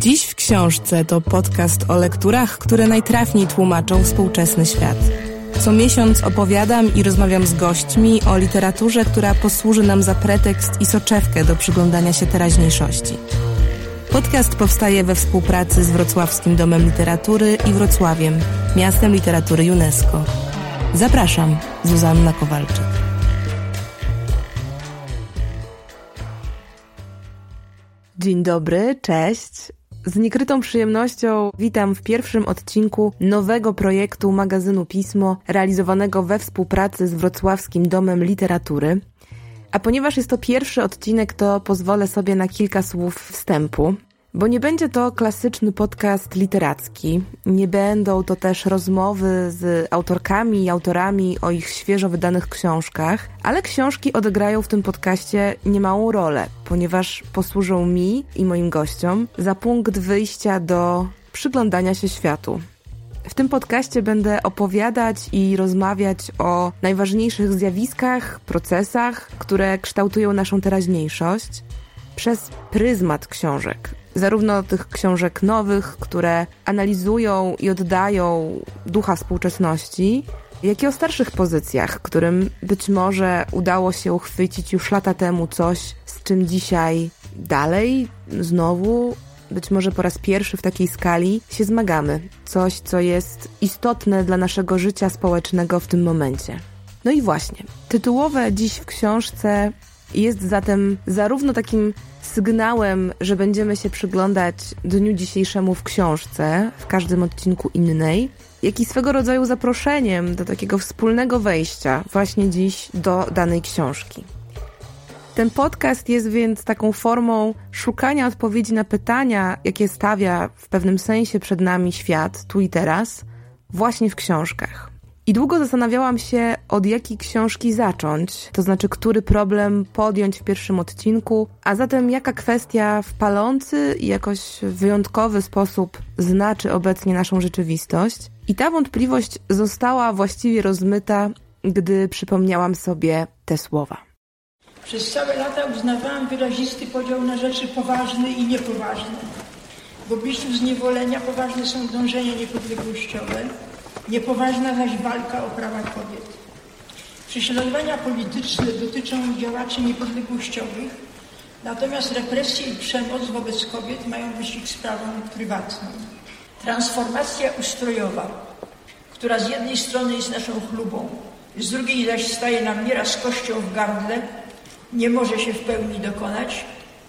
Dziś w książce to podcast o lekturach, które najtrafniej tłumaczą współczesny świat. Co miesiąc opowiadam i rozmawiam z gośćmi o literaturze, która posłuży nam za pretekst i soczewkę do przyglądania się teraźniejszości. Podcast powstaje we współpracy z Wrocławskim Domem Literatury i Wrocławiem, miastem literatury UNESCO. Zapraszam, Zuzanna Kowalczyk. Dzień dobry, cześć. Z niekrytą przyjemnością witam w pierwszym odcinku nowego projektu magazynu Pismo, realizowanego we współpracy z Wrocławskim Domem Literatury. A ponieważ jest to pierwszy odcinek, to pozwolę sobie na kilka słów wstępu. Bo nie będzie to klasyczny podcast literacki, nie będą to też rozmowy z autorkami i autorami o ich świeżo wydanych książkach, ale książki odegrają w tym podcaście niemałą rolę, ponieważ posłużą mi i moim gościom za punkt wyjścia do przyglądania się światu. W tym podcaście będę opowiadać i rozmawiać o najważniejszych zjawiskach, procesach, które kształtują naszą teraźniejszość przez pryzmat książek, zarówno tych książek nowych, które analizują i oddają ducha współczesności, jak i o starszych pozycjach, którym być może udało się uchwycić już lata temu coś, z czym dzisiaj dalej, znowu, być może po raz pierwszy w takiej skali się zmagamy. Coś, co jest istotne dla naszego życia społecznego w tym momencie. No i właśnie, tytułowe dziś w książce jest zatem zarówno takim sygnałem, że będziemy się przyglądać dniu dzisiejszemu w książce, w każdym odcinku innej, jak i swego rodzaju zaproszeniem do takiego wspólnego wejścia właśnie dziś do danej książki. Ten podcast jest więc taką formą szukania odpowiedzi na pytania, jakie stawia w pewnym sensie przed nami świat tu i teraz, właśnie w książkach. I długo zastanawiałam się, od jakiej książki zacząć, to znaczy, który problem podjąć w pierwszym odcinku, a zatem jaka kwestia w palący i jakoś wyjątkowy sposób znaczy obecnie naszą rzeczywistość. I ta wątpliwość została właściwie rozmyta, gdy przypomniałam sobie te słowa. Przez całe lata uznawałam wyrazisty podział na rzeczy poważne i niepoważne. W obliczu zniewolenia poważne są dążenia niepodległościowe, Niepoważna zaś walka o prawa kobiet. Prześladowania polityczne dotyczą działaczy niepodległościowych, natomiast represje i przemoc wobec kobiet mają być ich sprawą prywatną. Transformacja ustrojowa, która z jednej strony jest naszą chlubą, z drugiej zaś staje nam nieraz kością w gardle, nie może się w pełni dokonać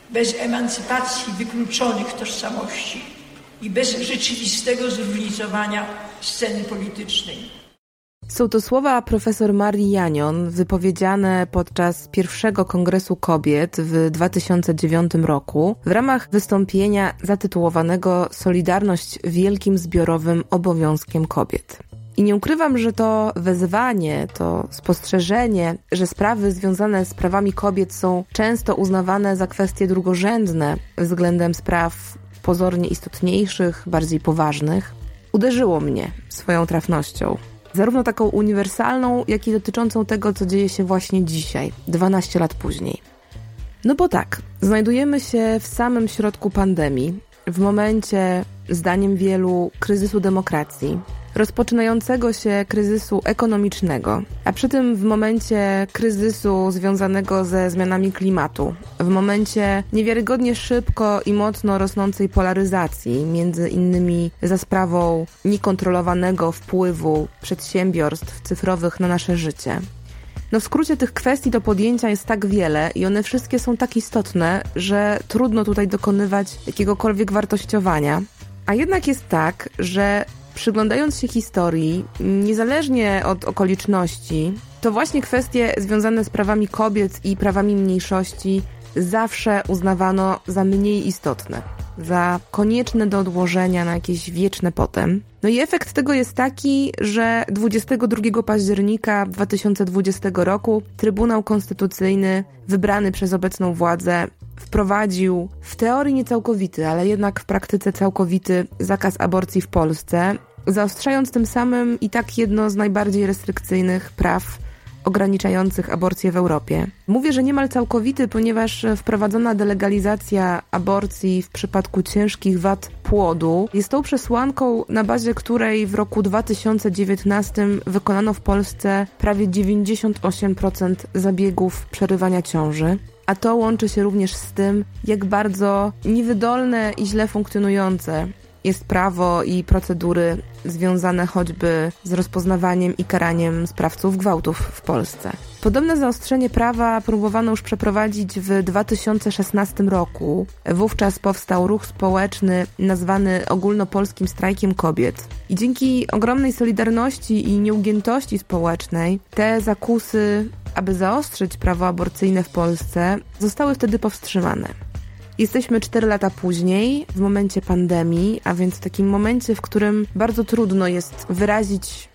bez emancypacji wykluczonych tożsamości i bez rzeczywistego zróżnicowania sceny politycznej. Są to słowa profesor Marii Janion, wypowiedziane podczas pierwszego Kongresu Kobiet w 2009 roku w ramach wystąpienia zatytułowanego Solidarność wielkim zbiorowym obowiązkiem kobiet. I nie ukrywam, że to wezwanie, to spostrzeżenie, że sprawy związane z prawami kobiet są często uznawane za kwestie drugorzędne względem spraw pozornie istotniejszych, bardziej poważnych, uderzyło mnie swoją trafnością. Zarówno taką uniwersalną, jak i dotyczącą tego, co dzieje się właśnie dzisiaj, 12 lat później. No bo tak, znajdujemy się w samym środku pandemii, w momencie, zdaniem wielu, kryzysu demokracji, rozpoczynającego się kryzysu ekonomicznego, a przy tym w momencie kryzysu związanego ze zmianami klimatu, w momencie niewiarygodnie szybko i mocno rosnącej polaryzacji, między innymi za sprawą niekontrolowanego wpływu przedsiębiorstw cyfrowych na nasze życie. No w skrócie tych kwestii do podjęcia jest tak wiele i one wszystkie są tak istotne, że trudno tutaj dokonywać jakiegokolwiek wartościowania. A jednak jest tak, że przyglądając się historii, niezależnie od okoliczności, to właśnie kwestie związane z prawami kobiet i prawami mniejszości zawsze uznawano za mniej istotne, za konieczne do odłożenia na jakieś wieczne potem. No i efekt tego jest taki, że 22 października 2020 roku Trybunał Konstytucyjny, wybrany przez obecną władzę, wprowadził w teorii niecałkowity, ale jednak w praktyce całkowity zakaz aborcji w Polsce, zaostrzając tym samym i tak jedno z najbardziej restrykcyjnych praw ograniczających aborcję w Europie. Mówię, że niemal całkowity, ponieważ wprowadzona delegalizacja aborcji w przypadku ciężkich wad płodu jest tą przesłanką, na bazie której w roku 2019 wykonano w Polsce prawie 98% zabiegów przerywania ciąży a to łączy się również z tym, jak bardzo niewydolne i źle funkcjonujące jest prawo i procedury związane choćby z rozpoznawaniem i karaniem sprawców gwałtów w Polsce. Podobne zaostrzenie prawa próbowano już przeprowadzić w 2016 roku. Wówczas powstał ruch społeczny nazwany ogólnopolskim strajkiem kobiet. I dzięki ogromnej solidarności i nieugiętości społecznej te zakusy, aby zaostrzyć prawo aborcyjne w Polsce, zostały wtedy powstrzymane. Jesteśmy 4 lata później, w momencie pandemii, a więc w takim momencie, w którym bardzo trudno jest wyrazić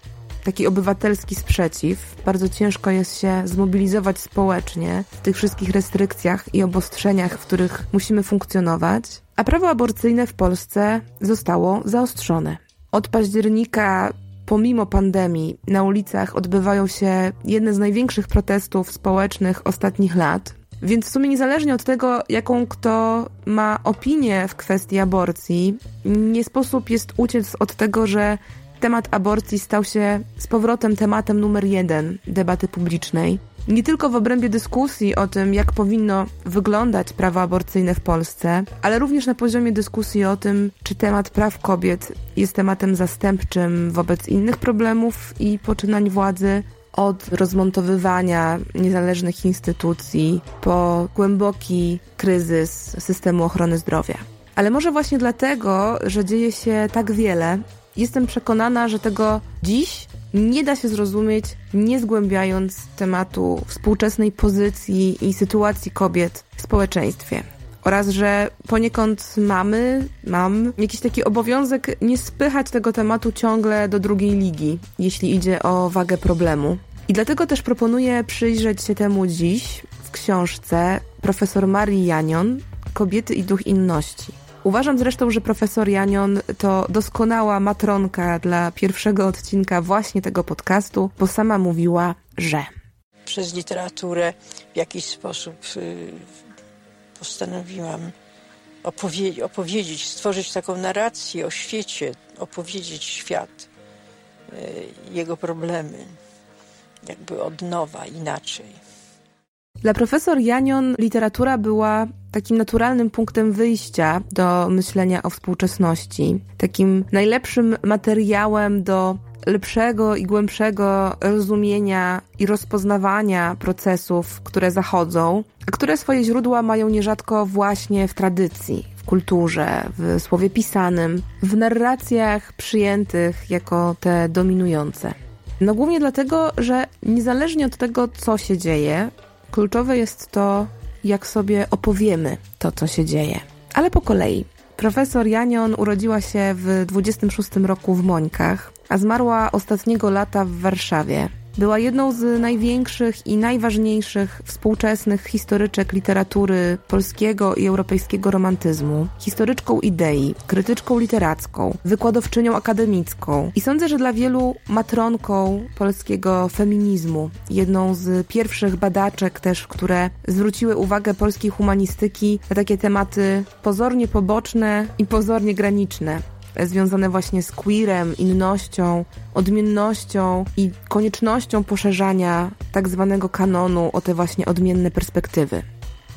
taki obywatelski sprzeciw. Bardzo ciężko jest się zmobilizować społecznie w tych wszystkich restrykcjach i obostrzeniach, w których musimy funkcjonować. A prawo aborcyjne w Polsce zostało zaostrzone. Od października pomimo pandemii na ulicach odbywają się jedne z największych protestów społecznych ostatnich lat. Więc w sumie niezależnie od tego, jaką kto ma opinię w kwestii aborcji, nie sposób jest uciec od tego, że temat aborcji stał się z powrotem tematem numer jeden debaty publicznej. Nie tylko w obrębie dyskusji o tym, jak powinno wyglądać prawo aborcyjne w Polsce, ale również na poziomie dyskusji o tym, czy temat praw kobiet jest tematem zastępczym wobec innych problemów i poczynań władzy, od rozmontowywania niezależnych instytucji po głęboki kryzys systemu ochrony zdrowia. Ale może właśnie dlatego, że dzieje się tak wiele, jestem przekonana, że tego dziś nie da się zrozumieć, nie zgłębiając tematu współczesnej pozycji i sytuacji kobiet w społeczeństwie. Oraz, że poniekąd mamy, mam jakiś taki obowiązek nie spychać tego tematu ciągle do drugiej ligi, jeśli idzie o wagę problemu. I dlatego też proponuję przyjrzeć się temu dziś w książce profesor Marii Janion Kobiety i duch inności. Uważam zresztą, że profesor Janion to doskonała matronka dla pierwszego odcinka właśnie tego podcastu, bo sama mówiła, że przez literaturę w jakiś sposób y, postanowiłam opowie opowiedzieć, stworzyć taką narrację o świecie, opowiedzieć świat, y, jego problemy jakby od nowa, inaczej. Dla profesor Janion literatura była takim naturalnym punktem wyjścia do myślenia o współczesności, takim najlepszym materiałem do lepszego i głębszego rozumienia i rozpoznawania procesów, które zachodzą, a które swoje źródła mają nierzadko właśnie w tradycji, w kulturze, w słowie pisanym, w narracjach przyjętych jako te dominujące. No głównie dlatego, że niezależnie od tego, co się dzieje, kluczowe jest to, jak sobie opowiemy to, co się dzieje. Ale po kolei. Profesor Janion urodziła się w 26 roku w Mońkach, a zmarła ostatniego lata w Warszawie była jedną z największych i najważniejszych współczesnych historyczek literatury polskiego i europejskiego romantyzmu, historyczką idei, krytyczką literacką, wykładowczynią akademicką i sądzę, że dla wielu matronką polskiego feminizmu, jedną z pierwszych badaczek też, które zwróciły uwagę polskiej humanistyki na takie tematy pozornie poboczne i pozornie graniczne związane właśnie z queerem, innością, odmiennością i koniecznością poszerzania tak zwanego kanonu o te właśnie odmienne perspektywy.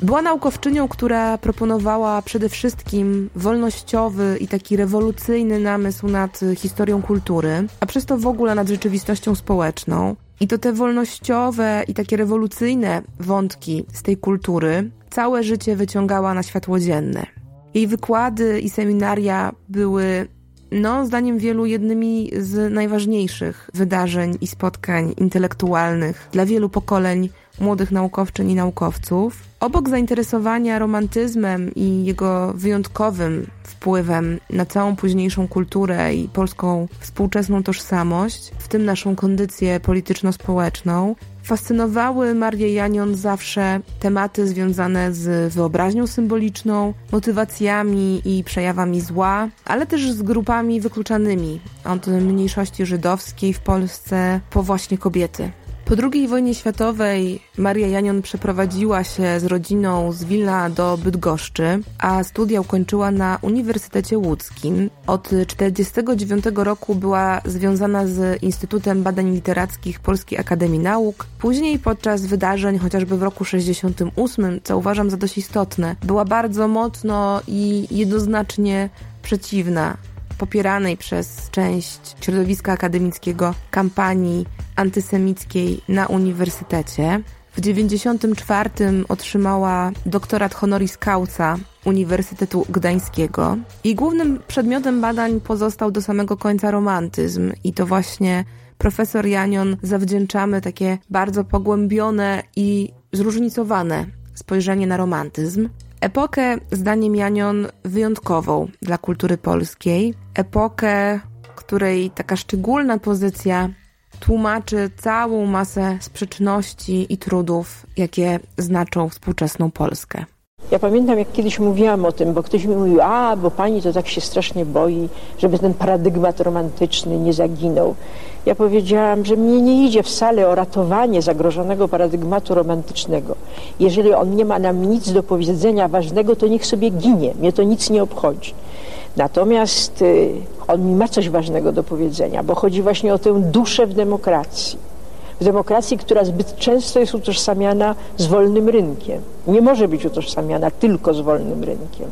Była naukowczynią, która proponowała przede wszystkim wolnościowy i taki rewolucyjny namysł nad historią kultury, a przez to w ogóle nad rzeczywistością społeczną. I to te wolnościowe i takie rewolucyjne wątki z tej kultury całe życie wyciągała na światło dzienne. Jej wykłady i seminaria były, no, zdaniem wielu, jednymi z najważniejszych wydarzeń i spotkań intelektualnych dla wielu pokoleń młodych naukowczyń i naukowców. Obok zainteresowania romantyzmem i jego wyjątkowym wpływem na całą późniejszą kulturę i polską współczesną tożsamość, w tym naszą kondycję polityczno-społeczną, fascynowały Marię Janion zawsze tematy związane z wyobraźnią symboliczną, motywacjami i przejawami zła, ale też z grupami wykluczanymi od mniejszości żydowskiej w Polsce po właśnie kobiety. Po II wojnie światowej Maria Janion przeprowadziła się z rodziną z Wilna do Bydgoszczy, a studia ukończyła na Uniwersytecie Łódzkim. Od 1949 roku była związana z Instytutem Badań Literackich Polskiej Akademii Nauk. Później podczas wydarzeń, chociażby w roku 68, co uważam za dość istotne, była bardzo mocno i jednoznacznie przeciwna popieranej przez część środowiska akademickiego kampanii antysemickiej na uniwersytecie. W 1994 otrzymała doktorat honoris causa Uniwersytetu Gdańskiego i głównym przedmiotem badań pozostał do samego końca romantyzm i to właśnie profesor Janion zawdzięczamy takie bardzo pogłębione i zróżnicowane spojrzenie na romantyzm. Epokę, zdaniem Janion, wyjątkową dla kultury polskiej. Epokę, której taka szczególna pozycja tłumaczy całą masę sprzeczności i trudów, jakie znaczą współczesną Polskę. Ja pamiętam, jak kiedyś mówiłam o tym, bo ktoś mi mówił, a, bo pani to tak się strasznie boi, żeby ten paradygmat romantyczny nie zaginął. Ja powiedziałam, że mnie nie idzie wcale o ratowanie zagrożonego paradygmatu romantycznego. Jeżeli on nie ma nam nic do powiedzenia ważnego, to niech sobie ginie. Mnie to nic nie obchodzi. Natomiast y, on mi ma coś ważnego do powiedzenia, bo chodzi właśnie o tę duszę w demokracji w demokracji, która zbyt często jest utożsamiana z wolnym rynkiem. Nie może być utożsamiana tylko z wolnym rynkiem.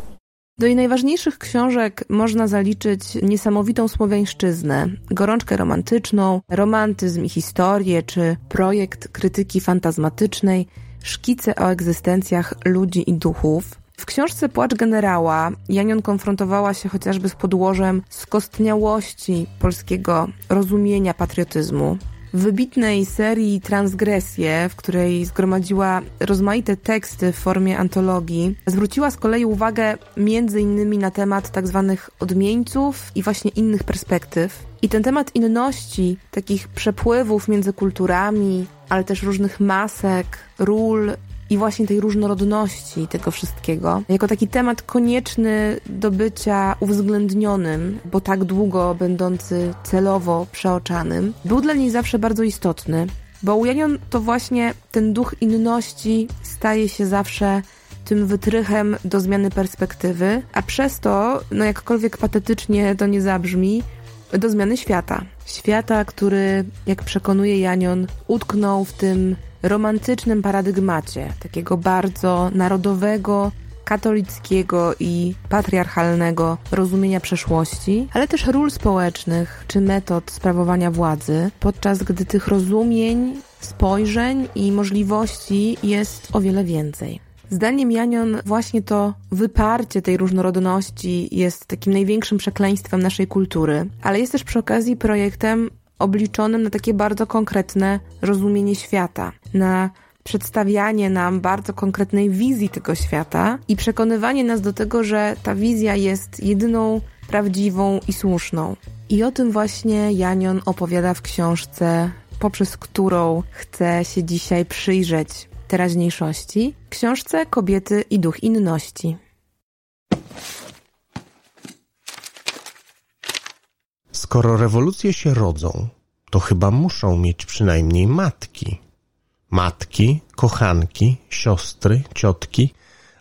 Do jej najważniejszych książek można zaliczyć niesamowitą słowiańszczyznę, gorączkę romantyczną, romantyzm i historię, czy projekt krytyki fantazmatycznej, szkice o egzystencjach ludzi i duchów. W książce Płacz generała Janion konfrontowała się chociażby z podłożem skostniałości polskiego rozumienia patriotyzmu, wybitnej serii Transgresje, w której zgromadziła rozmaite teksty w formie antologii, zwróciła z kolei uwagę między innymi na temat tak zwanych odmieńców i właśnie innych perspektyw. I ten temat inności, takich przepływów między kulturami, ale też różnych masek, ról i właśnie tej różnorodności tego wszystkiego, jako taki temat konieczny do bycia uwzględnionym, bo tak długo będący celowo przeoczanym, był dla niej zawsze bardzo istotny, bo u Janion to właśnie ten duch inności staje się zawsze tym wytrychem do zmiany perspektywy, a przez to, no jakkolwiek patetycznie to nie zabrzmi, do zmiany świata. Świata, który, jak przekonuje Janion, utknął w tym romantycznym paradygmacie, takiego bardzo narodowego, katolickiego i patriarchalnego rozumienia przeszłości, ale też ról społecznych czy metod sprawowania władzy, podczas gdy tych rozumień, spojrzeń i możliwości jest o wiele więcej. Zdaniem Janion właśnie to wyparcie tej różnorodności jest takim największym przekleństwem naszej kultury, ale jest też przy okazji projektem obliczonym na takie bardzo konkretne rozumienie świata, na przedstawianie nam bardzo konkretnej wizji tego świata i przekonywanie nas do tego, że ta wizja jest jedyną prawdziwą i słuszną. I o tym właśnie Janion opowiada w książce, poprzez którą chcę się dzisiaj przyjrzeć teraźniejszości, książce Kobiety i duch inności. Skoro rewolucje się rodzą, to chyba muszą mieć przynajmniej matki. Matki, kochanki, siostry, ciotki,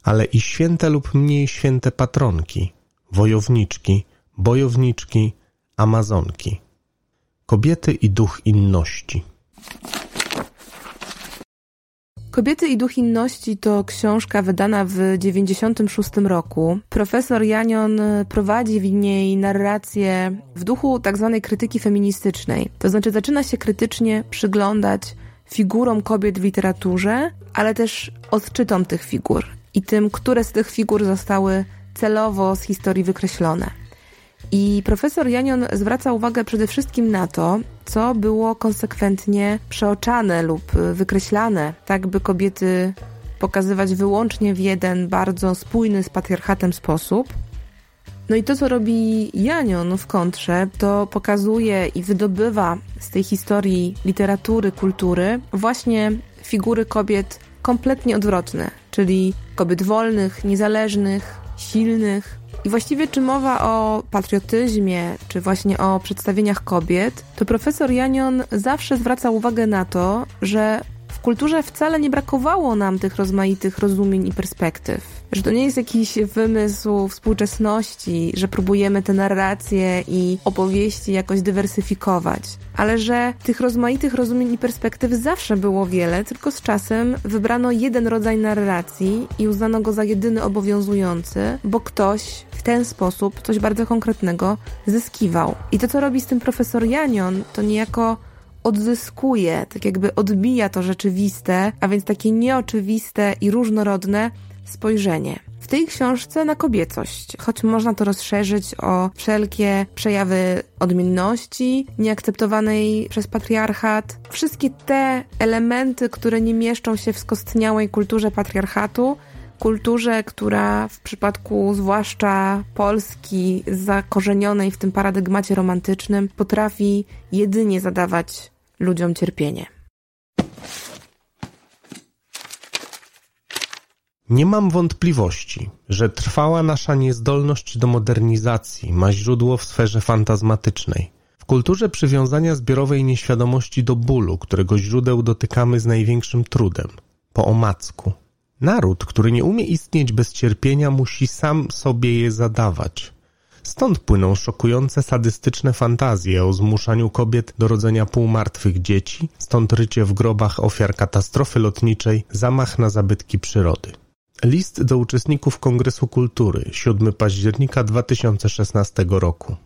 ale i święte lub mniej święte patronki, wojowniczki, bojowniczki, amazonki. Kobiety i duch inności. Kobiety i duch inności to książka wydana w 96 roku. Profesor Janion prowadzi w niej narrację w duchu tak zwanej krytyki feministycznej. To znaczy zaczyna się krytycznie przyglądać figurom kobiet w literaturze, ale też odczytom tych figur i tym, które z tych figur zostały celowo z historii wykreślone. I profesor Janion zwraca uwagę przede wszystkim na to, co było konsekwentnie przeoczane lub wykreślane, tak by kobiety pokazywać wyłącznie w jeden bardzo spójny z patriarchatem sposób. No i to, co robi Janion w kontrze, to pokazuje i wydobywa z tej historii literatury, kultury właśnie figury kobiet kompletnie odwrotne, czyli kobiet wolnych, niezależnych, silnych. I właściwie czy mowa o patriotyzmie, czy właśnie o przedstawieniach kobiet, to profesor Janion zawsze zwraca uwagę na to, że w kulturze wcale nie brakowało nam tych rozmaitych rozumień i perspektyw. Że to nie jest jakiś wymysł współczesności, że próbujemy te narracje i opowieści jakoś dywersyfikować, ale że tych rozmaitych rozumień i perspektyw zawsze było wiele, tylko z czasem wybrano jeden rodzaj narracji i uznano go za jedyny obowiązujący, bo ktoś w ten sposób coś bardzo konkretnego zyskiwał. I to, co robi z tym profesor Janion, to niejako odzyskuje, tak jakby odbija to rzeczywiste, a więc takie nieoczywiste i różnorodne spojrzenie. W tej książce na kobiecość, choć można to rozszerzyć o wszelkie przejawy odmienności, nieakceptowanej przez patriarchat, wszystkie te elementy, które nie mieszczą się w skostniałej kulturze patriarchatu, kulturze, która w przypadku zwłaszcza Polski zakorzenionej w tym paradygmacie romantycznym potrafi jedynie zadawać ludziom cierpienie. Nie mam wątpliwości, że trwała nasza niezdolność do modernizacji ma źródło w sferze fantazmatycznej. W kulturze przywiązania zbiorowej nieświadomości do bólu, którego źródeł dotykamy z największym trudem, po omacku. Naród, który nie umie istnieć bez cierpienia, musi sam sobie je zadawać. Stąd płyną szokujące sadystyczne fantazje o zmuszaniu kobiet do rodzenia półmartwych dzieci, stąd rycie w grobach ofiar katastrofy lotniczej, zamach na zabytki przyrody. List do uczestników Kongresu Kultury 7 października 2016 roku.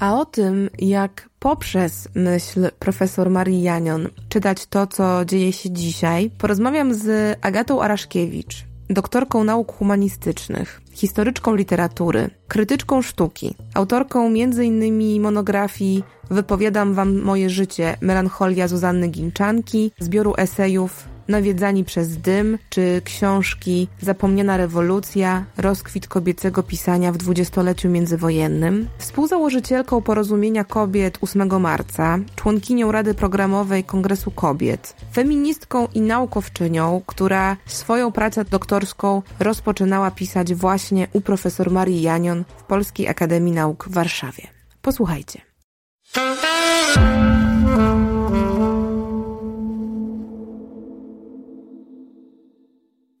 A o tym, jak poprzez myśl profesor Marii Janion czytać to, co dzieje się dzisiaj, porozmawiam z Agatą Araszkiewicz, doktorką nauk humanistycznych, historyczką literatury, krytyczką sztuki, autorką m.in. monografii Wypowiadam Wam moje życie, melancholia Zuzanny Ginczanki, zbioru esejów Nawiedzani przez dym, czy książki Zapomniana rewolucja, rozkwit kobiecego pisania w dwudziestoleciu międzywojennym, współzałożycielką Porozumienia Kobiet 8 marca, członkinią Rady Programowej Kongresu Kobiet, feministką i naukowczynią, która swoją pracę doktorską rozpoczynała pisać właśnie u profesor Marii Janion w Polskiej Akademii Nauk w Warszawie. Posłuchajcie.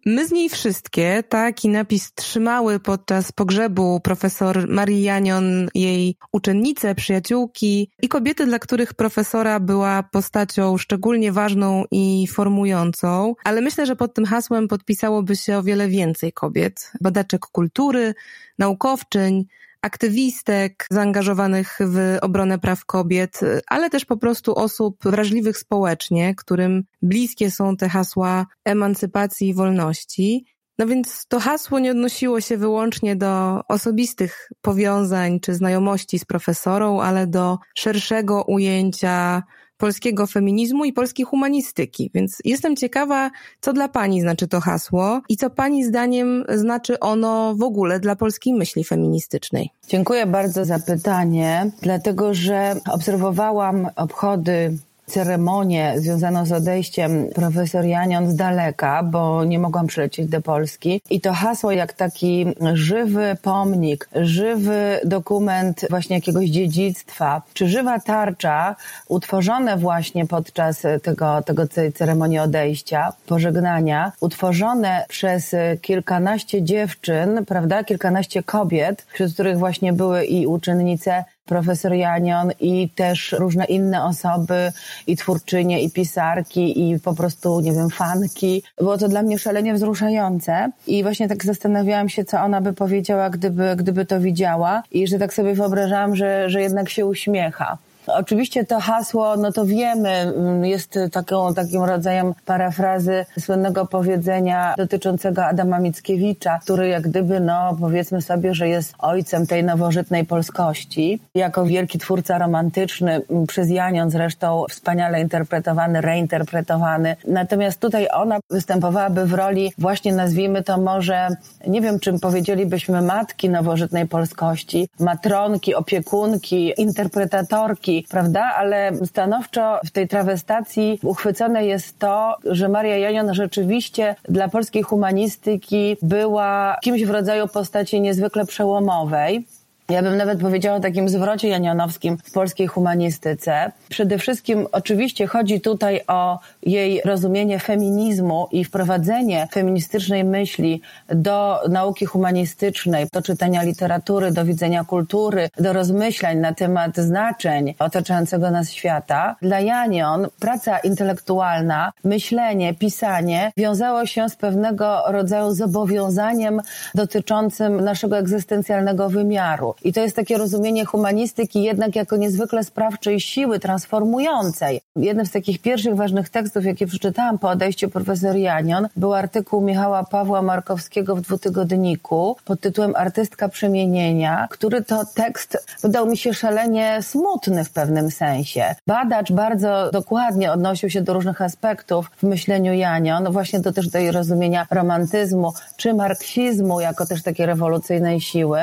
My z niej wszystkie taki napis trzymały podczas pogrzebu profesor Marii Janion, jej uczennice, przyjaciółki i kobiety, dla których profesora była postacią szczególnie ważną i formującą, ale myślę, że pod tym hasłem podpisałoby się o wiele więcej kobiet, badaczek kultury, naukowczyń, aktywistek zaangażowanych w obronę praw kobiet, ale też po prostu osób wrażliwych społecznie, którym bliskie są te hasła emancypacji i wolności. No więc to hasło nie odnosiło się wyłącznie do osobistych powiązań czy znajomości z profesorą, ale do szerszego ujęcia polskiego feminizmu i polskiej humanistyki. Więc jestem ciekawa, co dla Pani znaczy to hasło i co Pani zdaniem znaczy ono w ogóle dla polskiej myśli feministycznej. Dziękuję bardzo za pytanie, dlatego że obserwowałam obchody ceremonię związaną z odejściem profesor Janion z daleka, bo nie mogłam przylecieć do Polski. I to hasło jak taki żywy pomnik, żywy dokument właśnie jakiegoś dziedzictwa, czy żywa tarcza utworzone właśnie podczas tego, tego ceremonii odejścia, pożegnania, utworzone przez kilkanaście dziewczyn, prawda, kilkanaście kobiet, wśród których właśnie były i uczennice profesor Janion i też różne inne osoby, i twórczynie, i pisarki, i po prostu, nie wiem, fanki. Było to dla mnie szalenie wzruszające i właśnie tak zastanawiałam się, co ona by powiedziała, gdyby, gdyby to widziała i że tak sobie wyobrażałam, że, że jednak się uśmiecha. Oczywiście to hasło, no to wiemy, mm, jest taką, takim rodzajem parafrazy słynnego powiedzenia dotyczącego Adama Mickiewicza, który jak gdyby, no powiedzmy sobie, że jest ojcem tej nowożytnej polskości. Jako wielki twórca romantyczny, mm, przez Janion zresztą wspaniale interpretowany, reinterpretowany. Natomiast tutaj ona występowałaby w roli właśnie nazwijmy to może, nie wiem czym powiedzielibyśmy matki nowożytnej polskości, matronki, opiekunki, interpretatorki, prawda? Ale stanowczo w tej trawestacji uchwycone jest to, że Maria Janion rzeczywiście dla polskiej humanistyki była kimś w rodzaju postaci niezwykle przełomowej. Ja bym nawet powiedziała o takim zwrocie janionowskim w polskiej humanistyce. Przede wszystkim oczywiście chodzi tutaj o jej rozumienie feminizmu i wprowadzenie feministycznej myśli do nauki humanistycznej, do czytania literatury, do widzenia kultury, do rozmyślań na temat znaczeń otaczającego nas świata. Dla Janion praca intelektualna, myślenie, pisanie wiązało się z pewnego rodzaju zobowiązaniem dotyczącym naszego egzystencjalnego wymiaru. I to jest takie rozumienie humanistyki jednak jako niezwykle sprawczej siły transformującej. Jednym z takich pierwszych ważnych tekstów, jakie przeczytałam po odejściu profesor Janion, był artykuł Michała Pawła Markowskiego w dwutygodniku pod tytułem Artystka przemienienia, który to tekst wydał mi się szalenie smutny w pewnym sensie. Badacz bardzo dokładnie odnosił się do różnych aspektów w myśleniu Janion, właśnie do też jej rozumienia romantyzmu czy marksizmu jako też takiej rewolucyjnej siły.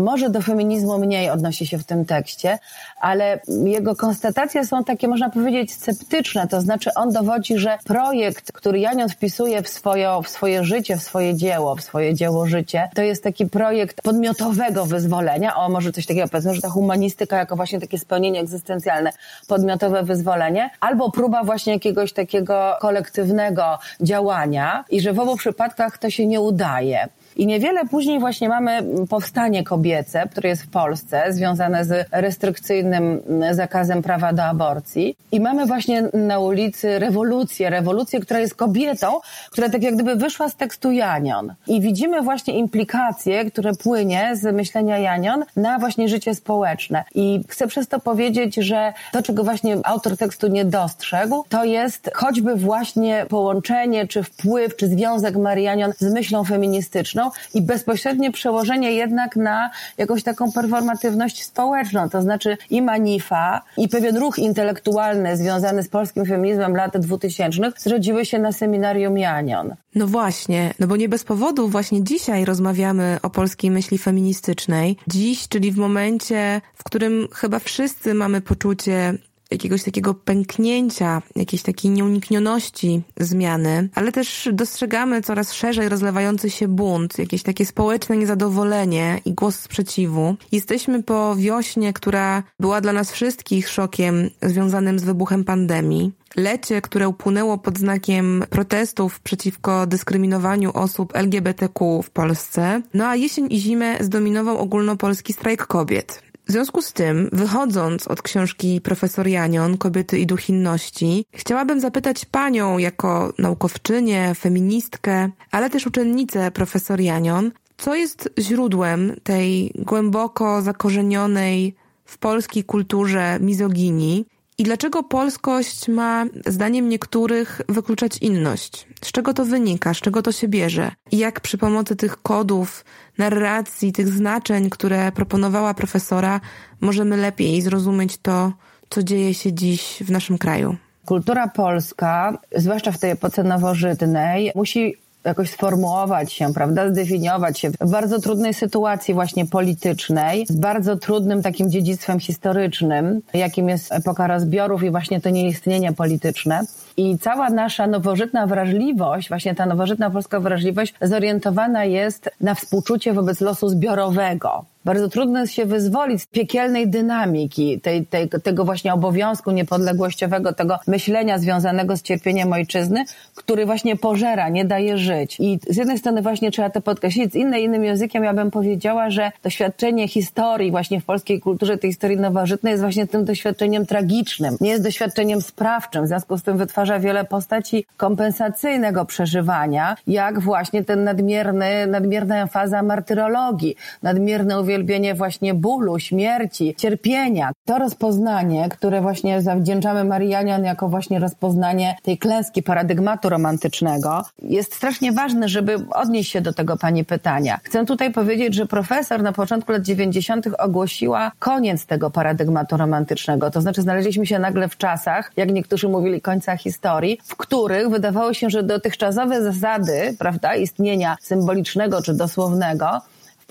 Może do feminizmu mniej odnosi się w tym tekście, ale jego konstatacje są takie, można powiedzieć, sceptyczne. To znaczy, on dowodzi, że projekt, który Janion wpisuje w, swoje, w swoje życie, w swoje dzieło, w swoje dzieło życie, to jest taki projekt podmiotowego wyzwolenia. O, może coś takiego powiedzmy, że ta humanistyka jako właśnie takie spełnienie egzystencjalne, podmiotowe wyzwolenie, albo próba właśnie jakiegoś takiego kolektywnego działania i że w obu przypadkach to się nie udaje. I niewiele później właśnie mamy powstanie kobiece, które jest w Polsce, związane z restrykcyjnym zakazem prawa do aborcji. I mamy właśnie na ulicy rewolucję, rewolucję, która jest kobietą, która tak jak gdyby wyszła z tekstu Janion. I widzimy właśnie implikacje, które płynie z myślenia Janion na właśnie życie społeczne. I chcę przez to powiedzieć, że to, czego właśnie autor tekstu nie dostrzegł, to jest choćby właśnie połączenie, czy wpływ, czy związek Marianion z myślą feministyczną, i bezpośrednie przełożenie jednak na jakąś taką performatywność społeczną. To znaczy i Manifa, i pewien ruch intelektualny związany z polskim feminizmem lat 2000 zrodziły się na seminarium Janion. No właśnie, no bo nie bez powodu właśnie dzisiaj rozmawiamy o polskiej myśli feministycznej. Dziś, czyli w momencie, w którym chyba wszyscy mamy poczucie jakiegoś takiego pęknięcia, jakiejś takiej nieuniknioności zmiany, ale też dostrzegamy coraz szerzej rozlewający się bunt, jakieś takie społeczne niezadowolenie i głos sprzeciwu. Jesteśmy po wiośnie, która była dla nas wszystkich szokiem związanym z wybuchem pandemii. Lecie, które upłynęło pod znakiem protestów przeciwko dyskryminowaniu osób LGBTQ w Polsce. No a jesień i zimę zdominował ogólnopolski strajk kobiet. W związku z tym, wychodząc od książki profesor Janion, Kobiety i duch inności, chciałabym zapytać panią jako naukowczynię, feministkę, ale też uczennicę profesor Janion, co jest źródłem tej głęboko zakorzenionej w polskiej kulturze mizoginii i dlaczego polskość ma, zdaniem niektórych, wykluczać inność? Z czego to wynika? Z czego to się bierze? I jak przy pomocy tych kodów, narracji, tych znaczeń, które proponowała profesora, możemy lepiej zrozumieć to, co dzieje się dziś w naszym kraju? Kultura polska, zwłaszcza w tej epoce nowożytnej, musi jakoś sformułować się, prawda, zdefiniować się w bardzo trudnej sytuacji właśnie politycznej, z bardzo trudnym takim dziedzictwem historycznym, jakim jest epoka rozbiorów i właśnie to nieistnienie polityczne. I cała nasza nowożytna wrażliwość, właśnie ta nowożytna polska wrażliwość zorientowana jest na współczucie wobec losu zbiorowego bardzo trudno jest się wyzwolić z piekielnej dynamiki, tej, tej, tego właśnie obowiązku niepodległościowego, tego myślenia związanego z cierpieniem ojczyzny, który właśnie pożera, nie daje żyć. I z jednej strony właśnie trzeba to podkreślić, z innej, innym językiem ja bym powiedziała, że doświadczenie historii właśnie w polskiej kulturze, tej historii nowożytnej jest właśnie tym doświadczeniem tragicznym. Nie jest doświadczeniem sprawczym, w związku z tym wytwarza wiele postaci kompensacyjnego przeżywania, jak właśnie ten nadmierny, nadmierna emfaza martyrologii, nadmierne uwielbienie uwielbienie właśnie bólu, śmierci, cierpienia. To rozpoznanie, które właśnie zawdzięczamy Marianian jako właśnie rozpoznanie tej klęski paradygmatu romantycznego, jest strasznie ważne, żeby odnieść się do tego Pani pytania. Chcę tutaj powiedzieć, że profesor na początku lat 90. ogłosiła koniec tego paradygmatu romantycznego. To znaczy znaleźliśmy się nagle w czasach, jak niektórzy mówili, końca historii, w których wydawało się, że dotychczasowe zasady, prawda, istnienia symbolicznego czy dosłownego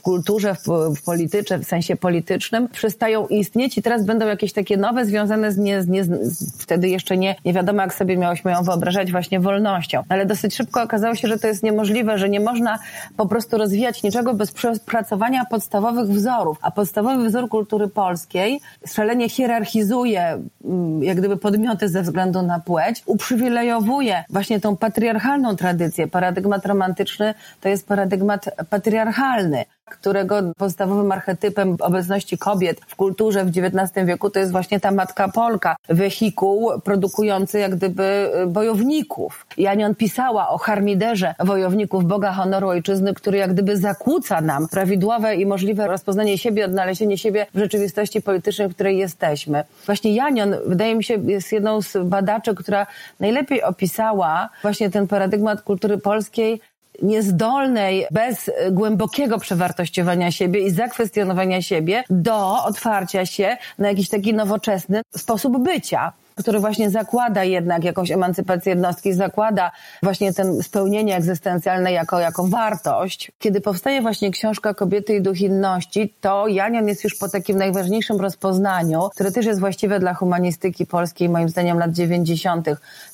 kulturze, w, w polityce, w sensie politycznym, przestają istnieć i teraz będą jakieś takie nowe, związane z, nie, z, nie, z wtedy jeszcze nie, nie wiadomo, jak sobie miałyśmy ją wyobrażać właśnie wolnością. Ale dosyć szybko okazało się, że to jest niemożliwe, że nie można po prostu rozwijać niczego bez przepracowania podstawowych wzorów. A podstawowy wzór kultury polskiej szalenie hierarchizuje mm, jak gdyby podmioty ze względu na płeć, uprzywilejowuje właśnie tą patriarchalną tradycję. Paradygmat romantyczny to jest paradygmat patriarchalny którego podstawowym archetypem obecności kobiet w kulturze w XIX wieku to jest właśnie ta matka Polka, wehikuł produkujący jak gdyby bojowników. Janion pisała o harmiderze wojowników Boga honoru ojczyzny, który jak gdyby zakłóca nam prawidłowe i możliwe rozpoznanie siebie, odnalezienie siebie w rzeczywistości politycznej, w której jesteśmy. Właśnie Janion, wydaje mi się, jest jedną z badaczy, która najlepiej opisała właśnie ten paradygmat kultury polskiej niezdolnej, bez głębokiego przewartościowania siebie i zakwestionowania siebie do otwarcia się na jakiś taki nowoczesny sposób bycia który właśnie zakłada jednak jakąś emancypację jednostki, zakłada właśnie ten spełnienie egzystencjalne jako, jako wartość. Kiedy powstaje właśnie książka Kobiety i duch inności, to Janion jest już po takim najważniejszym rozpoznaniu, które też jest właściwe dla humanistyki polskiej, moim zdaniem lat 90.,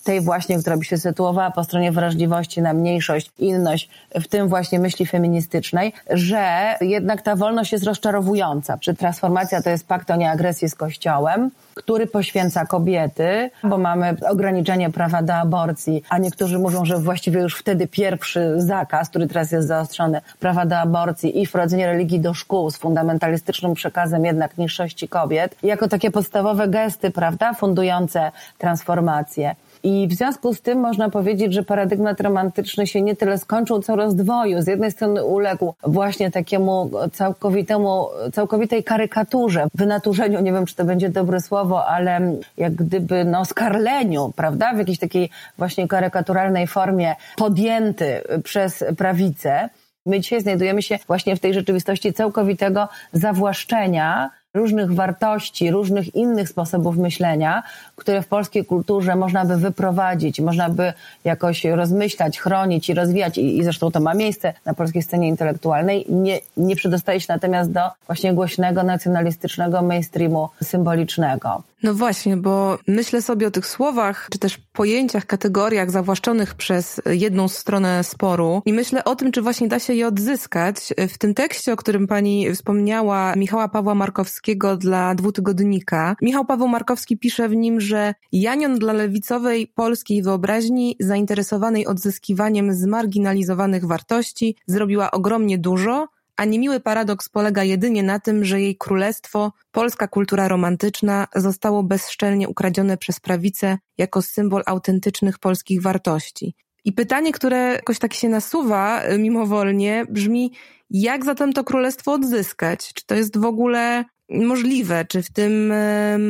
tej właśnie, która by się sytuowała po stronie wrażliwości na mniejszość, inność, w tym właśnie myśli feministycznej, że jednak ta wolność jest rozczarowująca. Czy transformacja to jest pakt o nieagresji z Kościołem, który poświęca kobiety, bo mamy ograniczenie prawa do aborcji, a niektórzy mówią, że właściwie już wtedy pierwszy zakaz, który teraz jest zaostrzony, prawa do aborcji i wprowadzenie religii do szkół z fundamentalistycznym przekazem jednak niższości kobiet, jako takie podstawowe gesty, prawda, fundujące transformację. I w związku z tym można powiedzieć, że paradygmat romantyczny się nie tyle skończył, co rozdwoił. Z jednej strony uległ właśnie takiemu całkowitemu, całkowitej karykaturze, wynaturzeniu, nie wiem, czy to będzie dobre słowo, ale jak gdyby, no, skarleniu, prawda? W jakiejś takiej właśnie karykaturalnej formie podjęty przez prawicę. My dzisiaj znajdujemy się właśnie w tej rzeczywistości całkowitego zawłaszczenia różnych wartości, różnych innych sposobów myślenia, które w polskiej kulturze można by wyprowadzić, można by jakoś rozmyślać, chronić i rozwijać i, i zresztą to ma miejsce na polskiej scenie intelektualnej, nie, nie przedostaje się natomiast do właśnie głośnego, nacjonalistycznego mainstreamu symbolicznego. No właśnie, bo myślę sobie o tych słowach, czy też pojęciach, kategoriach zawłaszczonych przez jedną stronę sporu i myślę o tym, czy właśnie da się je odzyskać. W tym tekście, o którym pani wspomniała, Michała Pawła Markowskiego dla dwutygodnika, Michał Paweł Markowski pisze w nim, że Janion dla lewicowej polskiej wyobraźni, zainteresowanej odzyskiwaniem zmarginalizowanych wartości, zrobiła ogromnie dużo, a niemiły paradoks polega jedynie na tym, że jej królestwo, polska kultura romantyczna, zostało bezszczelnie ukradzione przez prawicę jako symbol autentycznych polskich wartości. I pytanie, które jakoś tak się nasuwa y, mimowolnie, brzmi, jak zatem to królestwo odzyskać? Czy to jest w ogóle możliwe, czy w tym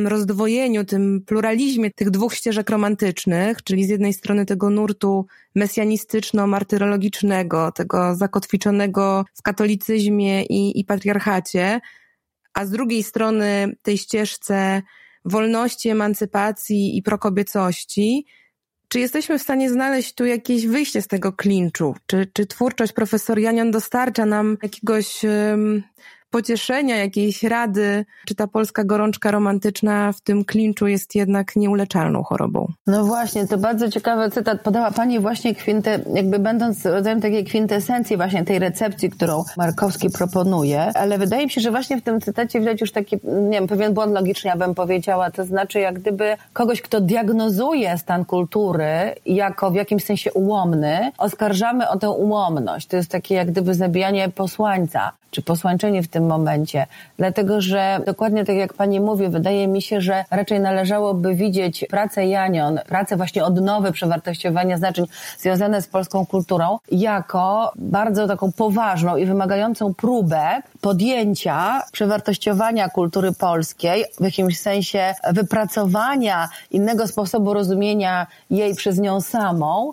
rozdwojeniu, tym pluralizmie tych dwóch ścieżek romantycznych, czyli z jednej strony tego nurtu mesjanistyczno-martyrologicznego, tego zakotwiczonego w katolicyzmie i, i patriarchacie, a z drugiej strony tej ścieżce wolności, emancypacji i prokobiecości, czy jesteśmy w stanie znaleźć tu jakieś wyjście z tego klinczu? Czy, czy twórczość profesor Janion dostarcza nam jakiegoś pocieszenia, jakiejś rady, czy ta polska gorączka romantyczna w tym klinczu jest jednak nieuleczalną chorobą. No właśnie, to bardzo ciekawy cytat. Podała Pani właśnie kwintę, jakby będąc rodzajem takiej kwintesencji właśnie tej recepcji, którą Markowski proponuje, ale wydaje mi się, że właśnie w tym cytacie widać już taki, nie wiem, pewien błąd logiczny, ja bym powiedziała, to znaczy jak gdyby kogoś, kto diagnozuje stan kultury jako w jakimś sensie ułomny, oskarżamy o tę ułomność. To jest takie jak gdyby zabijanie posłańca, czy posłańczenie w tym tym momencie. Dlatego, że dokładnie tak jak pani mówi, wydaje mi się, że raczej należałoby widzieć pracę Janion, pracę właśnie odnowy przewartościowania znaczeń związane z polską kulturą, jako bardzo taką poważną i wymagającą próbę podjęcia przewartościowania kultury polskiej, w jakimś sensie wypracowania innego sposobu rozumienia jej przez nią samą,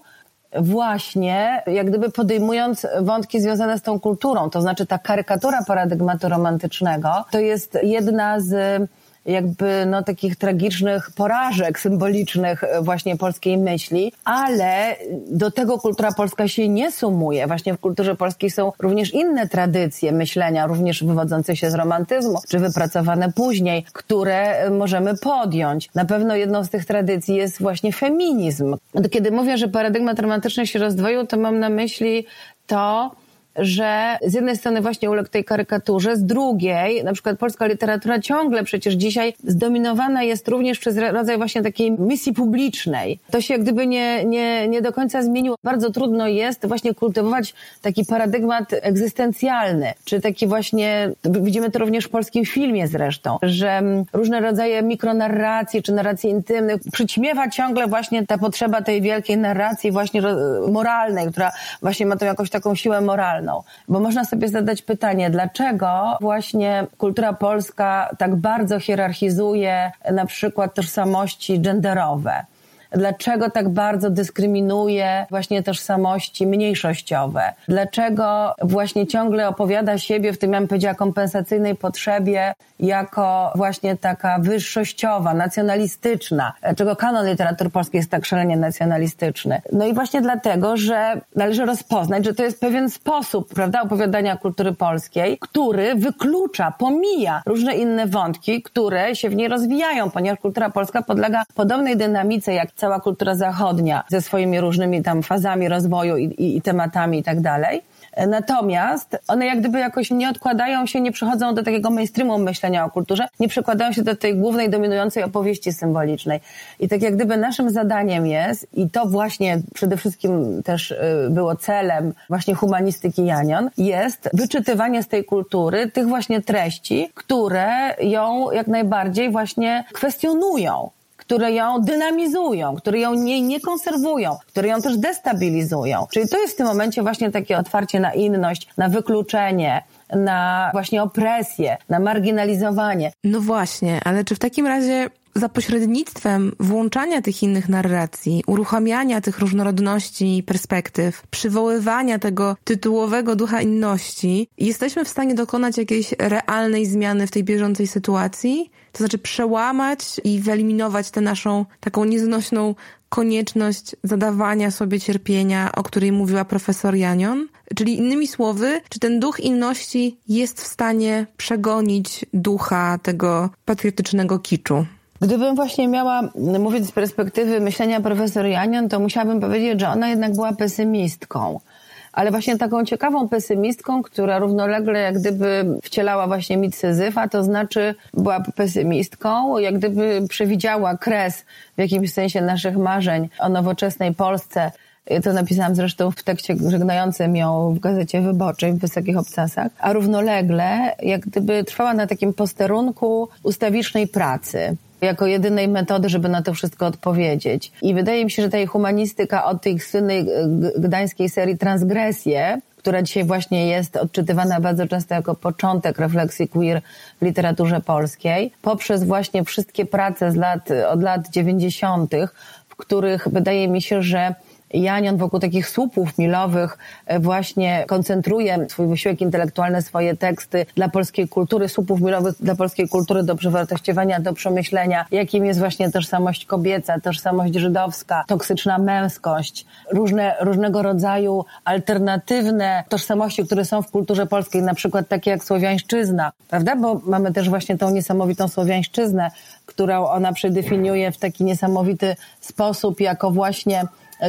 właśnie jak gdyby podejmując wątki związane z tą kulturą. To znaczy ta karykatura paradygmatu romantycznego to jest jedna z jakby no, takich tragicznych porażek symbolicznych e, właśnie polskiej myśli, ale do tego kultura polska się nie sumuje. Właśnie w kulturze polskiej są również inne tradycje myślenia, również wywodzące się z romantyzmu, czy wypracowane później, które możemy podjąć. Na pewno jedną z tych tradycji jest właśnie feminizm. Kiedy mówię, że paradygmat romantyczny się rozdwoił, to mam na myśli to, że z jednej strony właśnie uległ tej karykaturze, z drugiej, na przykład polska literatura ciągle przecież dzisiaj zdominowana jest również przez rodzaj właśnie takiej misji publicznej. To się jak gdyby nie, nie, nie do końca zmieniło. Bardzo trudno jest właśnie kultywować taki paradygmat egzystencjalny, czy taki właśnie, widzimy to również w polskim filmie zresztą, że różne rodzaje mikronarracji, czy narracji intymnych przyćmiewa ciągle właśnie ta potrzeba tej wielkiej narracji właśnie moralnej, która właśnie ma tą jakąś taką siłę moralną. Bo można sobie zadać pytanie, dlaczego właśnie kultura polska tak bardzo hierarchizuje na przykład tożsamości genderowe? Dlaczego tak bardzo dyskryminuje właśnie tożsamości mniejszościowe? Dlaczego właśnie ciągle opowiada siebie w tym, ja bym powiedziała, kompensacyjnej potrzebie jako właśnie taka wyższościowa, nacjonalistyczna? Dlaczego kanon literatury polskiej jest tak szalenie nacjonalistyczny? No i właśnie dlatego, że należy rozpoznać, że to jest pewien sposób, prawda, opowiadania kultury polskiej, który wyklucza, pomija różne inne wątki, które się w niej rozwijają, ponieważ kultura polska podlega podobnej dynamice jak cała kultura zachodnia ze swoimi różnymi tam fazami rozwoju i, i, i tematami i tak dalej. Natomiast one jak gdyby jakoś nie odkładają się, nie przychodzą do takiego mainstreamu myślenia o kulturze, nie przykładają się do tej głównej, dominującej opowieści symbolicznej. I tak jak gdyby naszym zadaniem jest, i to właśnie przede wszystkim też y, było celem właśnie humanistyki Janion, jest wyczytywanie z tej kultury tych właśnie treści, które ją jak najbardziej właśnie kwestionują które ją dynamizują, które ją nie, nie konserwują, które ją też destabilizują. Czyli to jest w tym momencie właśnie takie otwarcie na inność, na wykluczenie, na właśnie opresję, na marginalizowanie. No właśnie, ale czy w takim razie za pośrednictwem włączania tych innych narracji, uruchamiania tych różnorodności perspektyw, przywoływania tego tytułowego ducha inności, jesteśmy w stanie dokonać jakiejś realnej zmiany w tej bieżącej sytuacji? To znaczy przełamać i wyeliminować tę naszą taką nieznośną konieczność zadawania sobie cierpienia, o której mówiła profesor Janion? Czyli innymi słowy, czy ten duch inności jest w stanie przegonić ducha tego patriotycznego kiczu? Gdybym właśnie miała mówić z perspektywy myślenia profesor Janion, to musiałabym powiedzieć, że ona jednak była pesymistką. Ale właśnie taką ciekawą pesymistką, która równolegle jak gdyby wcielała właśnie mit Syzyfa, to znaczy była pesymistką, jak gdyby przewidziała kres w jakimś sensie naszych marzeń o nowoczesnej Polsce. To napisałam zresztą w tekście żegnającym ją w Gazecie Wyborczej w Wysokich Obcasach, a równolegle jak gdyby trwała na takim posterunku ustawicznej pracy jako jedynej metody, żeby na to wszystko odpowiedzieć. I wydaje mi się, że ta humanistyka od tej słynnej gdańskiej serii Transgresje, która dzisiaj właśnie jest odczytywana bardzo często jako początek refleksji queer w literaturze polskiej, poprzez właśnie wszystkie prace z lat, od lat dziewięćdziesiątych, w których wydaje mi się, że Janion wokół takich słupów milowych e, właśnie koncentruje swój wysiłek intelektualny, swoje teksty dla polskiej kultury, słupów milowych dla polskiej kultury do przewartościowania, do przemyślenia, jakim jest właśnie tożsamość kobieca, tożsamość żydowska, toksyczna męskość, różne, różnego rodzaju alternatywne tożsamości, które są w kulturze polskiej, na przykład takie jak słowiańszczyzna, prawda? Bo mamy też właśnie tą niesamowitą słowiańszczyznę, którą ona przedefiniuje w taki niesamowity sposób jako właśnie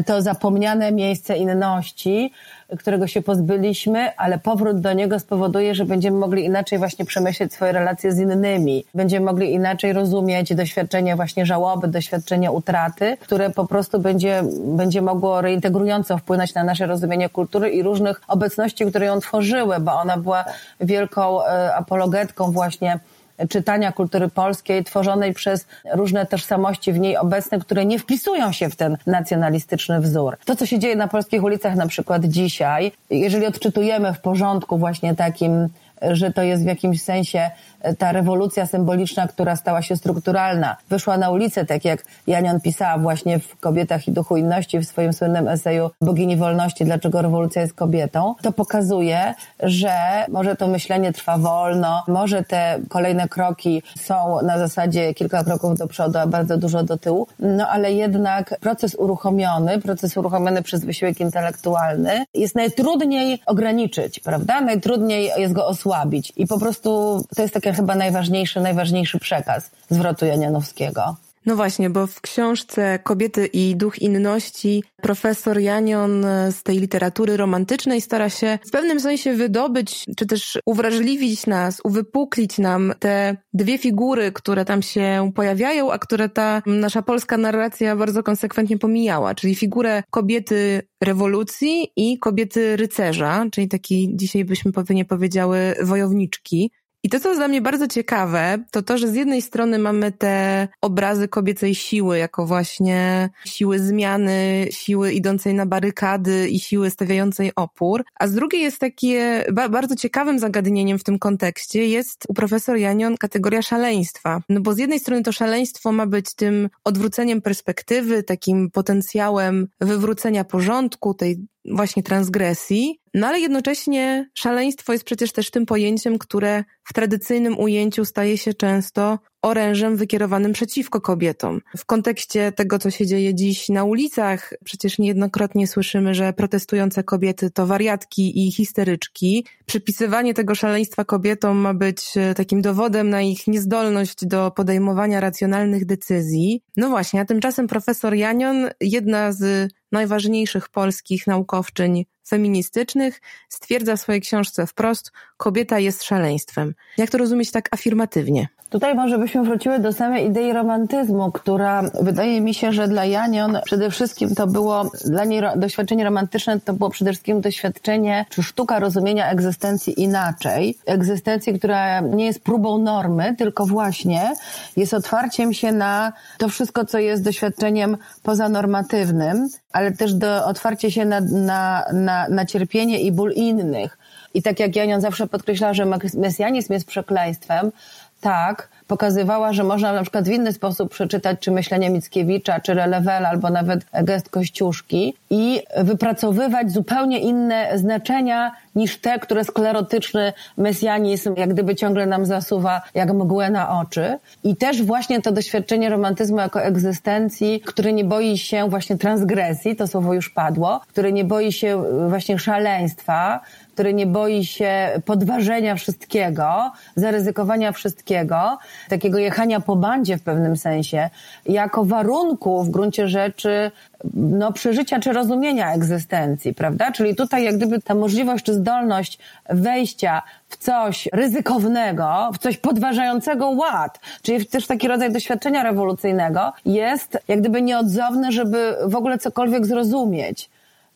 to zapomniane miejsce inności, którego się pozbyliśmy, ale powrót do niego spowoduje, że będziemy mogli inaczej właśnie przemyśleć swoje relacje z innymi. Będziemy mogli inaczej rozumieć doświadczenie właśnie żałoby, doświadczenie utraty, które po prostu będzie, będzie mogło reintegrująco wpłynąć na nasze rozumienie kultury i różnych obecności, które ją tworzyły, bo ona była wielką e, apologetką właśnie czytania kultury polskiej, tworzonej przez różne tożsamości w niej obecne, które nie wpisują się w ten nacjonalistyczny wzór. To, co się dzieje na polskich ulicach na przykład dzisiaj, jeżeli odczytujemy w porządku właśnie takim że to jest w jakimś sensie ta rewolucja symboliczna, która stała się strukturalna, wyszła na ulicę, tak jak Janion pisała właśnie w Kobietach i Duchu Inności w swoim słynnym eseju Bogini Wolności, dlaczego rewolucja jest kobietą, to pokazuje, że może to myślenie trwa wolno, może te kolejne kroki są na zasadzie kilka kroków do przodu, a bardzo dużo do tyłu, no ale jednak proces uruchomiony, proces uruchomiony przez wysiłek intelektualny jest najtrudniej ograniczyć, prawda? Najtrudniej jest go osłabić i po prostu to jest takie chyba najważniejszy, najważniejszy przekaz zwrotu Janianowskiego. No właśnie, bo w książce Kobiety i duch inności profesor Janion z tej literatury romantycznej stara się w pewnym sensie wydobyć, czy też uwrażliwić nas, uwypuklić nam te dwie figury, które tam się pojawiają, a które ta nasza polska narracja bardzo konsekwentnie pomijała, czyli figurę kobiety rewolucji i kobiety rycerza, czyli takiej dzisiaj byśmy pewnie powiedziały wojowniczki. I to, co jest dla mnie bardzo ciekawe, to to, że z jednej strony mamy te obrazy kobiecej siły, jako właśnie siły zmiany, siły idącej na barykady i siły stawiającej opór, a z drugiej jest takie bardzo ciekawym zagadnieniem w tym kontekście jest u profesor Janion kategoria szaleństwa. No bo z jednej strony to szaleństwo ma być tym odwróceniem perspektywy, takim potencjałem wywrócenia porządku, tej właśnie transgresji, no ale jednocześnie szaleństwo jest przecież też tym pojęciem, które w tradycyjnym ujęciu staje się często orężem wykierowanym przeciwko kobietom. W kontekście tego, co się dzieje dziś na ulicach, przecież niejednokrotnie słyszymy, że protestujące kobiety to wariatki i histeryczki. Przypisywanie tego szaleństwa kobietom ma być e, takim dowodem na ich niezdolność do podejmowania racjonalnych decyzji. No właśnie, a tymczasem profesor Janion, jedna z najważniejszych polskich naukowczyń feministycznych, stwierdza w swojej książce wprost, kobieta jest szaleństwem. Jak to rozumieć tak afirmatywnie? Tutaj może byśmy wróciły do samej idei romantyzmu, która wydaje mi się, że dla Janion przede wszystkim to było, dla niej doświadczenie romantyczne to było przede wszystkim doświadczenie, czy sztuka rozumienia egzystencji inaczej. Egzystencji, która nie jest próbą normy, tylko właśnie jest otwarciem się na to wszystko, co jest doświadczeniem pozanormatywnym, ale też do otwarcie się na, na, na, na cierpienie i ból innych. I tak jak Janion zawsze podkreślała, że mesjanizm jest przekleństwem, tak, pokazywała, że można na przykład w inny sposób przeczytać czy myślenie Mickiewicza, czy Relewela, albo nawet gest Kościuszki i wypracowywać zupełnie inne znaczenia niż te, które sklerotyczny mesjanizm jak gdyby ciągle nam zasuwa jak mgłę na oczy. I też właśnie to doświadczenie romantyzmu jako egzystencji, który nie boi się właśnie transgresji, to słowo już padło, który nie boi się właśnie szaleństwa, który nie boi się podważenia wszystkiego, zaryzykowania wszystkiego, takiego jechania po bandzie w pewnym sensie, jako warunku w gruncie rzeczy no, przeżycia czy rozumienia egzystencji, prawda? Czyli tutaj jak gdyby ta możliwość czy zdolność wejścia w coś ryzykownego, w coś podważającego ład, czyli też taki rodzaj doświadczenia rewolucyjnego jest jak gdyby nieodzowny, żeby w ogóle cokolwiek zrozumieć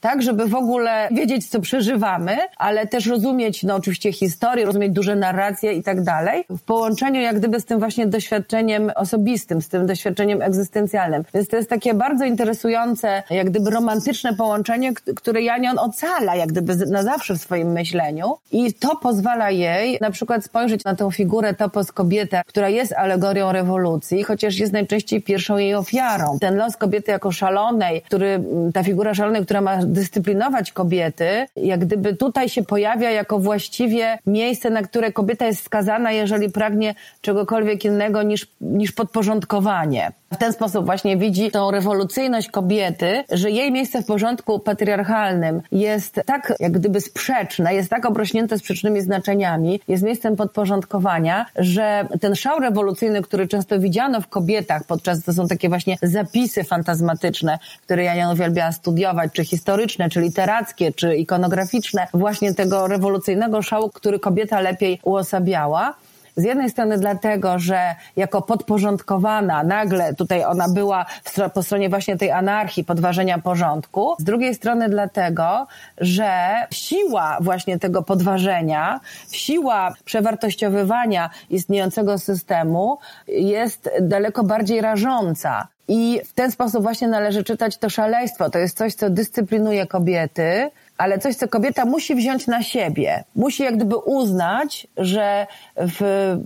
tak, żeby w ogóle wiedzieć, co przeżywamy, ale też rozumieć, no oczywiście historię, rozumieć duże narracje i tak dalej, w połączeniu jak gdyby z tym właśnie doświadczeniem osobistym, z tym doświadczeniem egzystencjalnym. Więc to jest takie bardzo interesujące, jak gdyby romantyczne połączenie, które Janion ocala, jak gdyby na zawsze w swoim myśleniu i to pozwala jej na przykład spojrzeć na tę figurę topos kobietę, która jest alegorią rewolucji, chociaż jest najczęściej pierwszą jej ofiarą. Ten los kobiety jako szalonej, który, ta figura szalonej, która ma dyscyplinować kobiety, jak gdyby tutaj się pojawia jako właściwie miejsce, na które kobieta jest skazana, jeżeli pragnie czegokolwiek innego niż, niż podporządkowanie. W ten sposób właśnie widzi tą rewolucyjność kobiety, że jej miejsce w porządku patriarchalnym jest tak jak gdyby sprzeczne, jest tak obrośnięte sprzecznymi znaczeniami, jest miejscem podporządkowania, że ten szał rewolucyjny, który często widziano w kobietach podczas, to są takie właśnie zapisy fantazmatyczne, które ja nie uwielbiała studiować, czy historyczne, czy literackie, czy ikonograficzne, właśnie tego rewolucyjnego szału, który kobieta lepiej uosabiała, z jednej strony dlatego, że jako podporządkowana nagle tutaj ona była po stronie właśnie tej anarchii, podważenia porządku. Z drugiej strony dlatego, że siła właśnie tego podważenia, siła przewartościowywania istniejącego systemu jest daleko bardziej rażąca. I w ten sposób właśnie należy czytać to szaleństwo. To jest coś, co dyscyplinuje kobiety, ale coś, co kobieta musi wziąć na siebie. Musi jak gdyby uznać, że w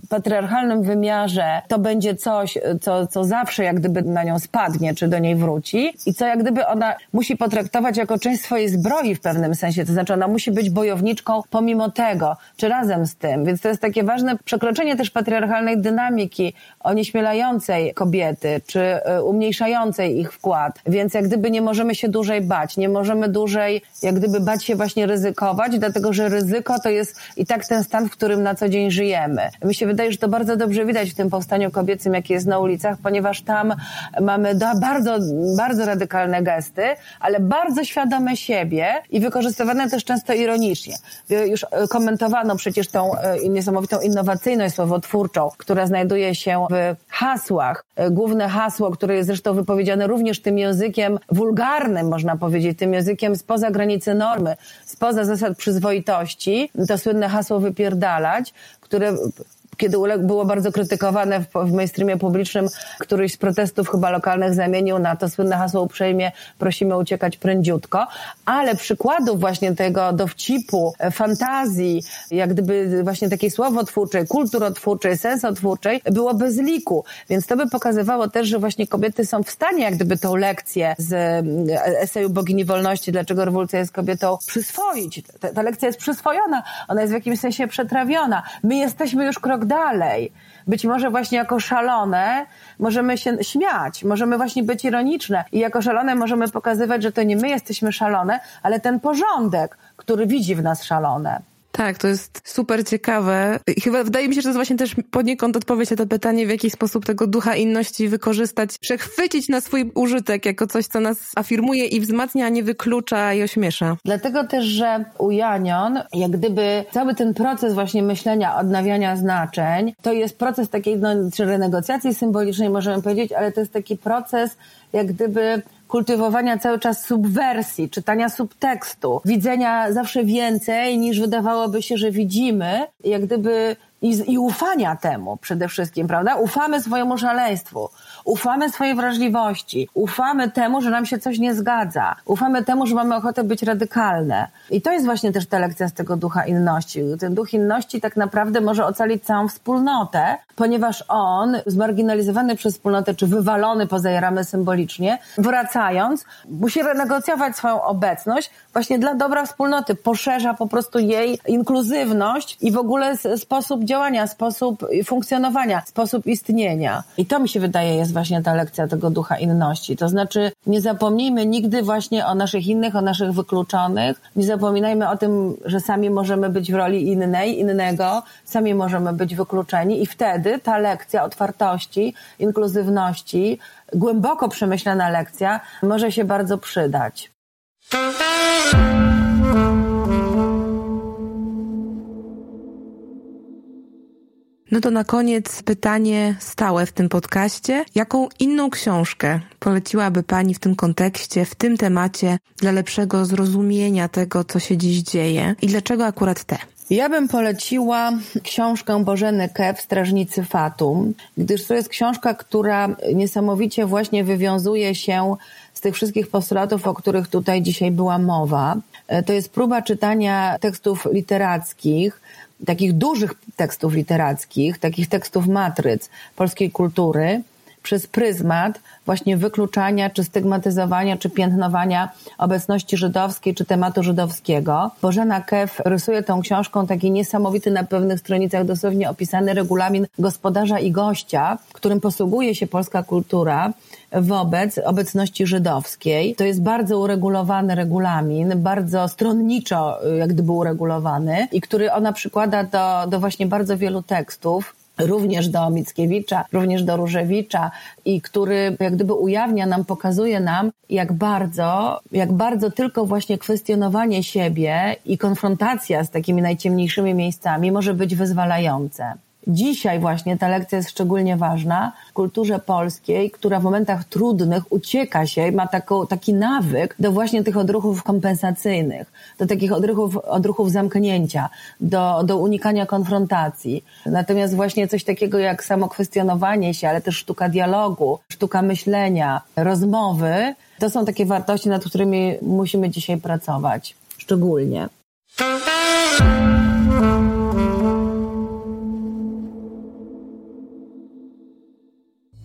patriarchalnym wymiarze to będzie coś, co, co zawsze jak gdyby na nią spadnie, czy do niej wróci i co jak gdyby ona musi potraktować jako część swojej zbroi w pewnym sensie. To znaczy ona musi być bojowniczką pomimo tego, czy razem z tym. Więc to jest takie ważne przekroczenie też patriarchalnej dynamiki onieśmielającej kobiety, czy e, umniejszającej ich wkład. Więc jak gdyby nie możemy się dłużej bać, nie możemy dłużej jak gdyby bać się właśnie ryzykować, dlatego że ryzyko to jest i tak ten stan, w którym na co dzień żyjemy. Mi się wydaje, że to bardzo dobrze widać w tym powstaniu kobiecym, jakie jest na ulicach, ponieważ tam mamy bardzo, bardzo radykalne gesty, ale bardzo świadome siebie i wykorzystywane też często ironicznie. Już komentowano przecież tą e, niesamowitą innowacyjność słowotwórczą, która znajduje się w hasłach. E, główne hasło, które jest zresztą wypowiedziane również tym językiem wulgarnym, można powiedzieć, tym językiem spoza granicy normy, spoza zasad przyzwoitości, to słynne hasło wypierdalać, które kiedy było bardzo krytykowane w, w mainstreamie publicznym, któryś z protestów chyba lokalnych zamienił na to słynne hasło uprzejmie prosimy uciekać prędziutko, ale przykładów właśnie tego dowcipu, e, fantazji, jak gdyby właśnie takiej słowotwórczej, kulturotwórczej, sensotwórczej było bez liku. Więc to by pokazywało też, że właśnie kobiety są w stanie jak gdyby tą lekcję z e, eseju Bogini Wolności, dlaczego rewolucja jest kobietą, przyswoić. Ta, ta lekcja jest przyswojona, ona jest w jakimś sensie przetrawiona. My jesteśmy już krok dalej. Być może właśnie jako szalone możemy się śmiać, możemy właśnie być ironiczne i jako szalone możemy pokazywać, że to nie my jesteśmy szalone, ale ten porządek, który widzi w nas szalone. Tak, to jest super ciekawe. Chyba wydaje mi się, że to jest właśnie też poniekąd odpowiedź na to pytanie, w jaki sposób tego ducha inności wykorzystać, przechwycić na swój użytek jako coś, co nas afirmuje i wzmacnia, a nie wyklucza i ośmiesza. Dlatego też, że u Janion, jak gdyby cały ten proces właśnie myślenia, odnawiania znaczeń, to jest proces takiej, no, renegocjacji symbolicznej możemy powiedzieć, ale to jest taki proces jak gdyby kultywowania cały czas subwersji, czytania subtekstu, widzenia zawsze więcej niż wydawałoby się, że widzimy, jak gdyby i, i ufania temu przede wszystkim, prawda? Ufamy swojemu szaleństwu, ufamy swojej wrażliwości, ufamy temu, że nam się coś nie zgadza, ufamy temu, że mamy ochotę być radykalne. I to jest właśnie też ta lekcja z tego ducha inności. Ten duch inności tak naprawdę może ocalić całą wspólnotę, ponieważ on, zmarginalizowany przez wspólnotę, czy wywalony poza ramy symbolicznie, wracając, musi renegocjować swoją obecność właśnie dla dobra wspólnoty, poszerza po prostu jej inkluzywność i w ogóle sposób działania, sposób funkcjonowania, sposób istnienia. I to mi się wydaje jest właśnie ta lekcja tego ducha inności. To znaczy nie zapomnijmy nigdy właśnie o naszych innych, o naszych wykluczonych. Nie zapominajmy o tym, że sami możemy być w roli innej, innego, sami możemy być wykluczeni i wtedy ta lekcja otwartości, inkluzywności, głęboko przemyślana lekcja może się bardzo przydać. No to na koniec pytanie stałe w tym podcaście. Jaką inną książkę poleciłaby Pani w tym kontekście, w tym temacie, dla lepszego zrozumienia tego, co się dziś dzieje i dlaczego akurat te? Ja bym poleciła książkę Bożeny Kew, Strażnicy Fatum, gdyż to jest książka, która niesamowicie właśnie wywiązuje się z tych wszystkich postulatów, o których tutaj dzisiaj była mowa. To jest próba czytania tekstów literackich, takich dużych tekstów literackich, takich tekstów matryc polskiej kultury przez pryzmat właśnie wykluczania, czy stygmatyzowania, czy piętnowania obecności żydowskiej, czy tematu żydowskiego. Bożena Kef rysuje tą książką taki niesamowity na pewnych stronicach dosłownie opisany regulamin gospodarza i gościa, którym posługuje się polska kultura wobec obecności żydowskiej. To jest bardzo uregulowany regulamin, bardzo stronniczo jak gdyby uregulowany i który ona przykłada do, do właśnie bardzo wielu tekstów również do Mickiewicza, również do Różewicza i który jak gdyby ujawnia nam, pokazuje nam, jak bardzo, jak bardzo tylko właśnie kwestionowanie siebie i konfrontacja z takimi najciemniejszymi miejscami może być wyzwalające. Dzisiaj właśnie ta lekcja jest szczególnie ważna w kulturze polskiej, która w momentach trudnych ucieka się, ma taką, taki nawyk do właśnie tych odruchów kompensacyjnych, do takich odruchów, odruchów zamknięcia, do, do unikania konfrontacji. Natomiast właśnie coś takiego jak samo kwestionowanie się, ale też sztuka dialogu, sztuka myślenia, rozmowy, to są takie wartości, nad którymi musimy dzisiaj pracować. szczególnie.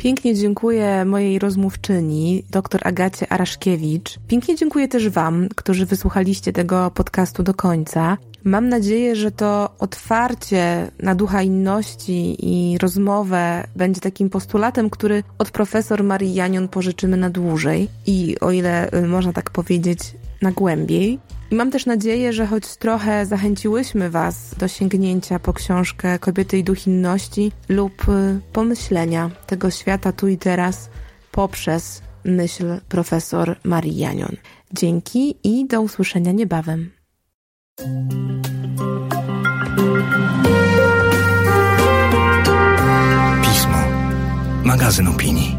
Pięknie dziękuję mojej rozmówczyni, dr Agacie Araszkiewicz. Pięknie dziękuję też Wam, którzy wysłuchaliście tego podcastu do końca. Mam nadzieję, że to otwarcie na ducha inności i rozmowę będzie takim postulatem, który od profesor Marii Janion pożyczymy na dłużej i o ile y, można tak powiedzieć, na głębiej. I mam też nadzieję, że choć trochę zachęciłyśmy Was do sięgnięcia po książkę Kobiety i duch inności lub y, pomyślenia tego świata tu i teraz poprzez myśl profesor Marii Janion. Dzięki i do usłyszenia niebawem. Pismo. Magazyn opinii.